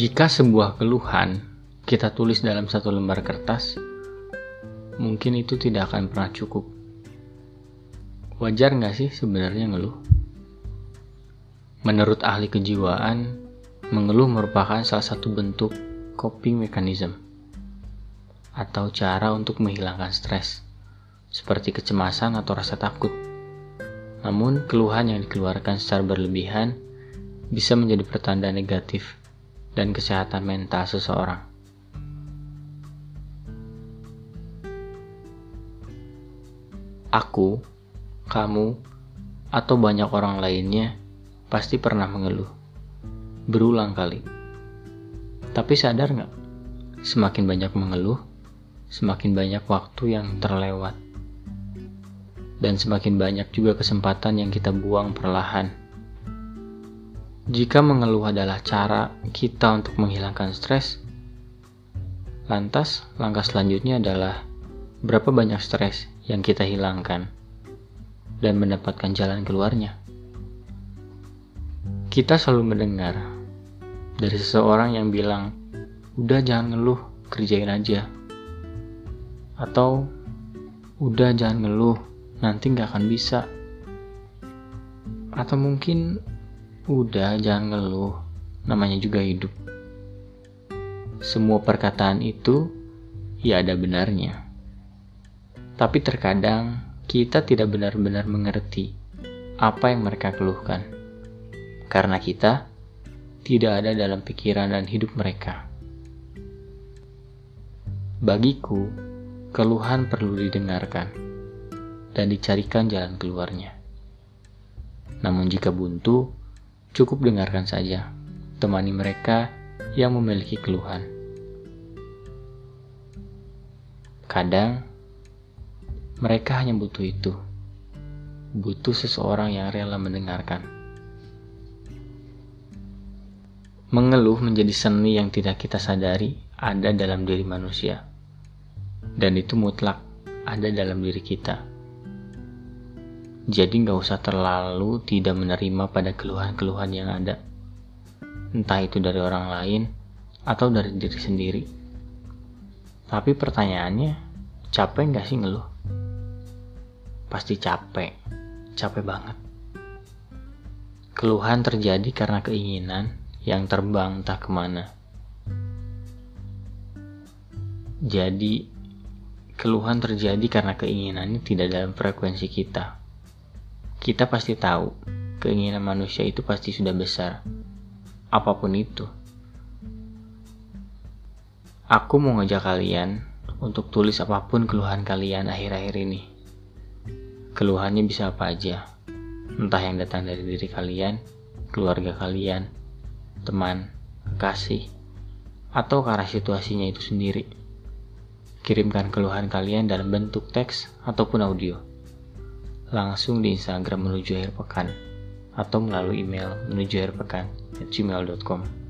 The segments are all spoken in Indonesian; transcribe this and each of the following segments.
Jika sebuah keluhan kita tulis dalam satu lembar kertas, mungkin itu tidak akan pernah cukup. Wajar nggak sih sebenarnya ngeluh? Menurut ahli kejiwaan, mengeluh merupakan salah satu bentuk coping mechanism atau cara untuk menghilangkan stres, seperti kecemasan atau rasa takut. Namun, keluhan yang dikeluarkan secara berlebihan bisa menjadi pertanda negatif dan kesehatan mental seseorang. Aku, kamu, atau banyak orang lainnya pasti pernah mengeluh. Berulang kali. Tapi sadar nggak? Semakin banyak mengeluh, semakin banyak waktu yang terlewat. Dan semakin banyak juga kesempatan yang kita buang perlahan jika mengeluh adalah cara kita untuk menghilangkan stres, lantas langkah selanjutnya adalah berapa banyak stres yang kita hilangkan dan mendapatkan jalan keluarnya. Kita selalu mendengar dari seseorang yang bilang, "Udah jangan ngeluh, kerjain aja." Atau, "Udah jangan ngeluh, nanti nggak akan bisa." Atau mungkin Udah, jangan ngeluh. Namanya juga hidup. Semua perkataan itu ya ada benarnya. Tapi terkadang kita tidak benar-benar mengerti apa yang mereka keluhkan. Karena kita tidak ada dalam pikiran dan hidup mereka. Bagiku, keluhan perlu didengarkan dan dicarikan jalan keluarnya. Namun jika buntu, Cukup dengarkan saja, temani mereka yang memiliki keluhan. Kadang mereka hanya butuh itu, butuh seseorang yang rela mendengarkan. Mengeluh menjadi seni yang tidak kita sadari ada dalam diri manusia, dan itu mutlak ada dalam diri kita. Jadi nggak usah terlalu tidak menerima pada keluhan-keluhan yang ada. Entah itu dari orang lain atau dari diri sendiri. Tapi pertanyaannya, capek nggak sih ngeluh? Pasti capek, capek banget. Keluhan terjadi karena keinginan yang terbang entah ke mana. Jadi, keluhan terjadi karena keinginannya tidak dalam frekuensi kita. Kita pasti tahu, keinginan manusia itu pasti sudah besar. Apa pun itu. Aku mau ngajak kalian untuk tulis apa pun keluhan kalian akhir-akhir ini. Keluhannya bisa apa aja. Entah yang datang dari diri kalian, keluarga kalian, teman, kasih, atau karena situasinya itu sendiri. Kirimkan keluhan kalian dalam bentuk teks ataupun audio langsung di Instagram menuju akhir pekan atau melalui email menuju akhir pekan gmail.com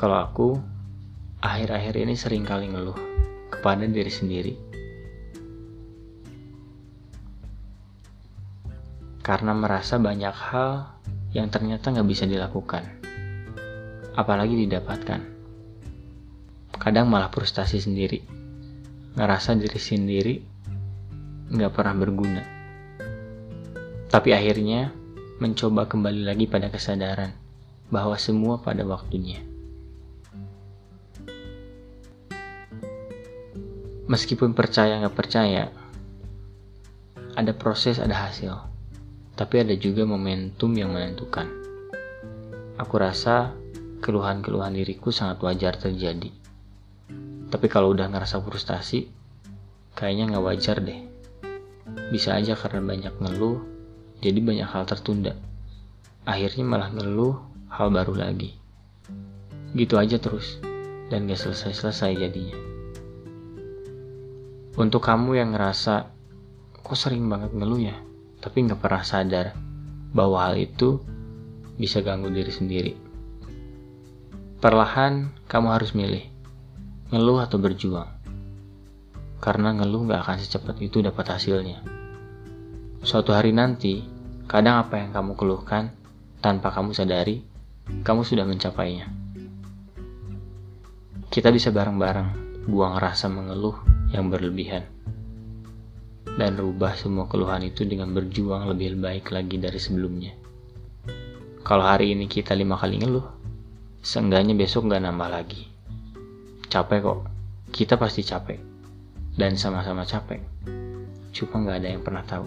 Kalau aku, akhir-akhir ini sering kali ngeluh kepada diri sendiri. Karena merasa banyak hal yang ternyata nggak bisa dilakukan. Apalagi didapatkan. Kadang malah frustasi sendiri. Ngerasa diri sendiri nggak pernah berguna. Tapi akhirnya mencoba kembali lagi pada kesadaran bahwa semua pada waktunya. Meskipun percaya nggak percaya, ada proses, ada hasil. Tapi ada juga momentum yang menentukan. Aku rasa keluhan-keluhan diriku sangat wajar terjadi. Tapi kalau udah ngerasa frustasi, kayaknya nggak wajar deh. Bisa aja karena banyak ngeluh, jadi banyak hal tertunda. Akhirnya malah ngeluh hal baru lagi. Gitu aja terus, dan gak selesai-selesai jadinya. Untuk kamu yang ngerasa, kok sering banget ngeluh ya, tapi gak pernah sadar bahwa hal itu bisa ganggu diri sendiri. Perlahan, kamu harus milih, ngeluh atau berjuang. Karena ngeluh gak akan secepat itu dapat hasilnya. Suatu hari nanti, kadang apa yang kamu keluhkan tanpa kamu sadari kamu sudah mencapainya. Kita bisa bareng-bareng buang rasa mengeluh yang berlebihan dan rubah semua keluhan itu dengan berjuang lebih baik lagi dari sebelumnya. Kalau hari ini kita lima kali ngeluh, seenggaknya besok nggak nambah lagi. Capek kok, kita pasti capek. Dan sama-sama capek. Cuma nggak ada yang pernah tahu.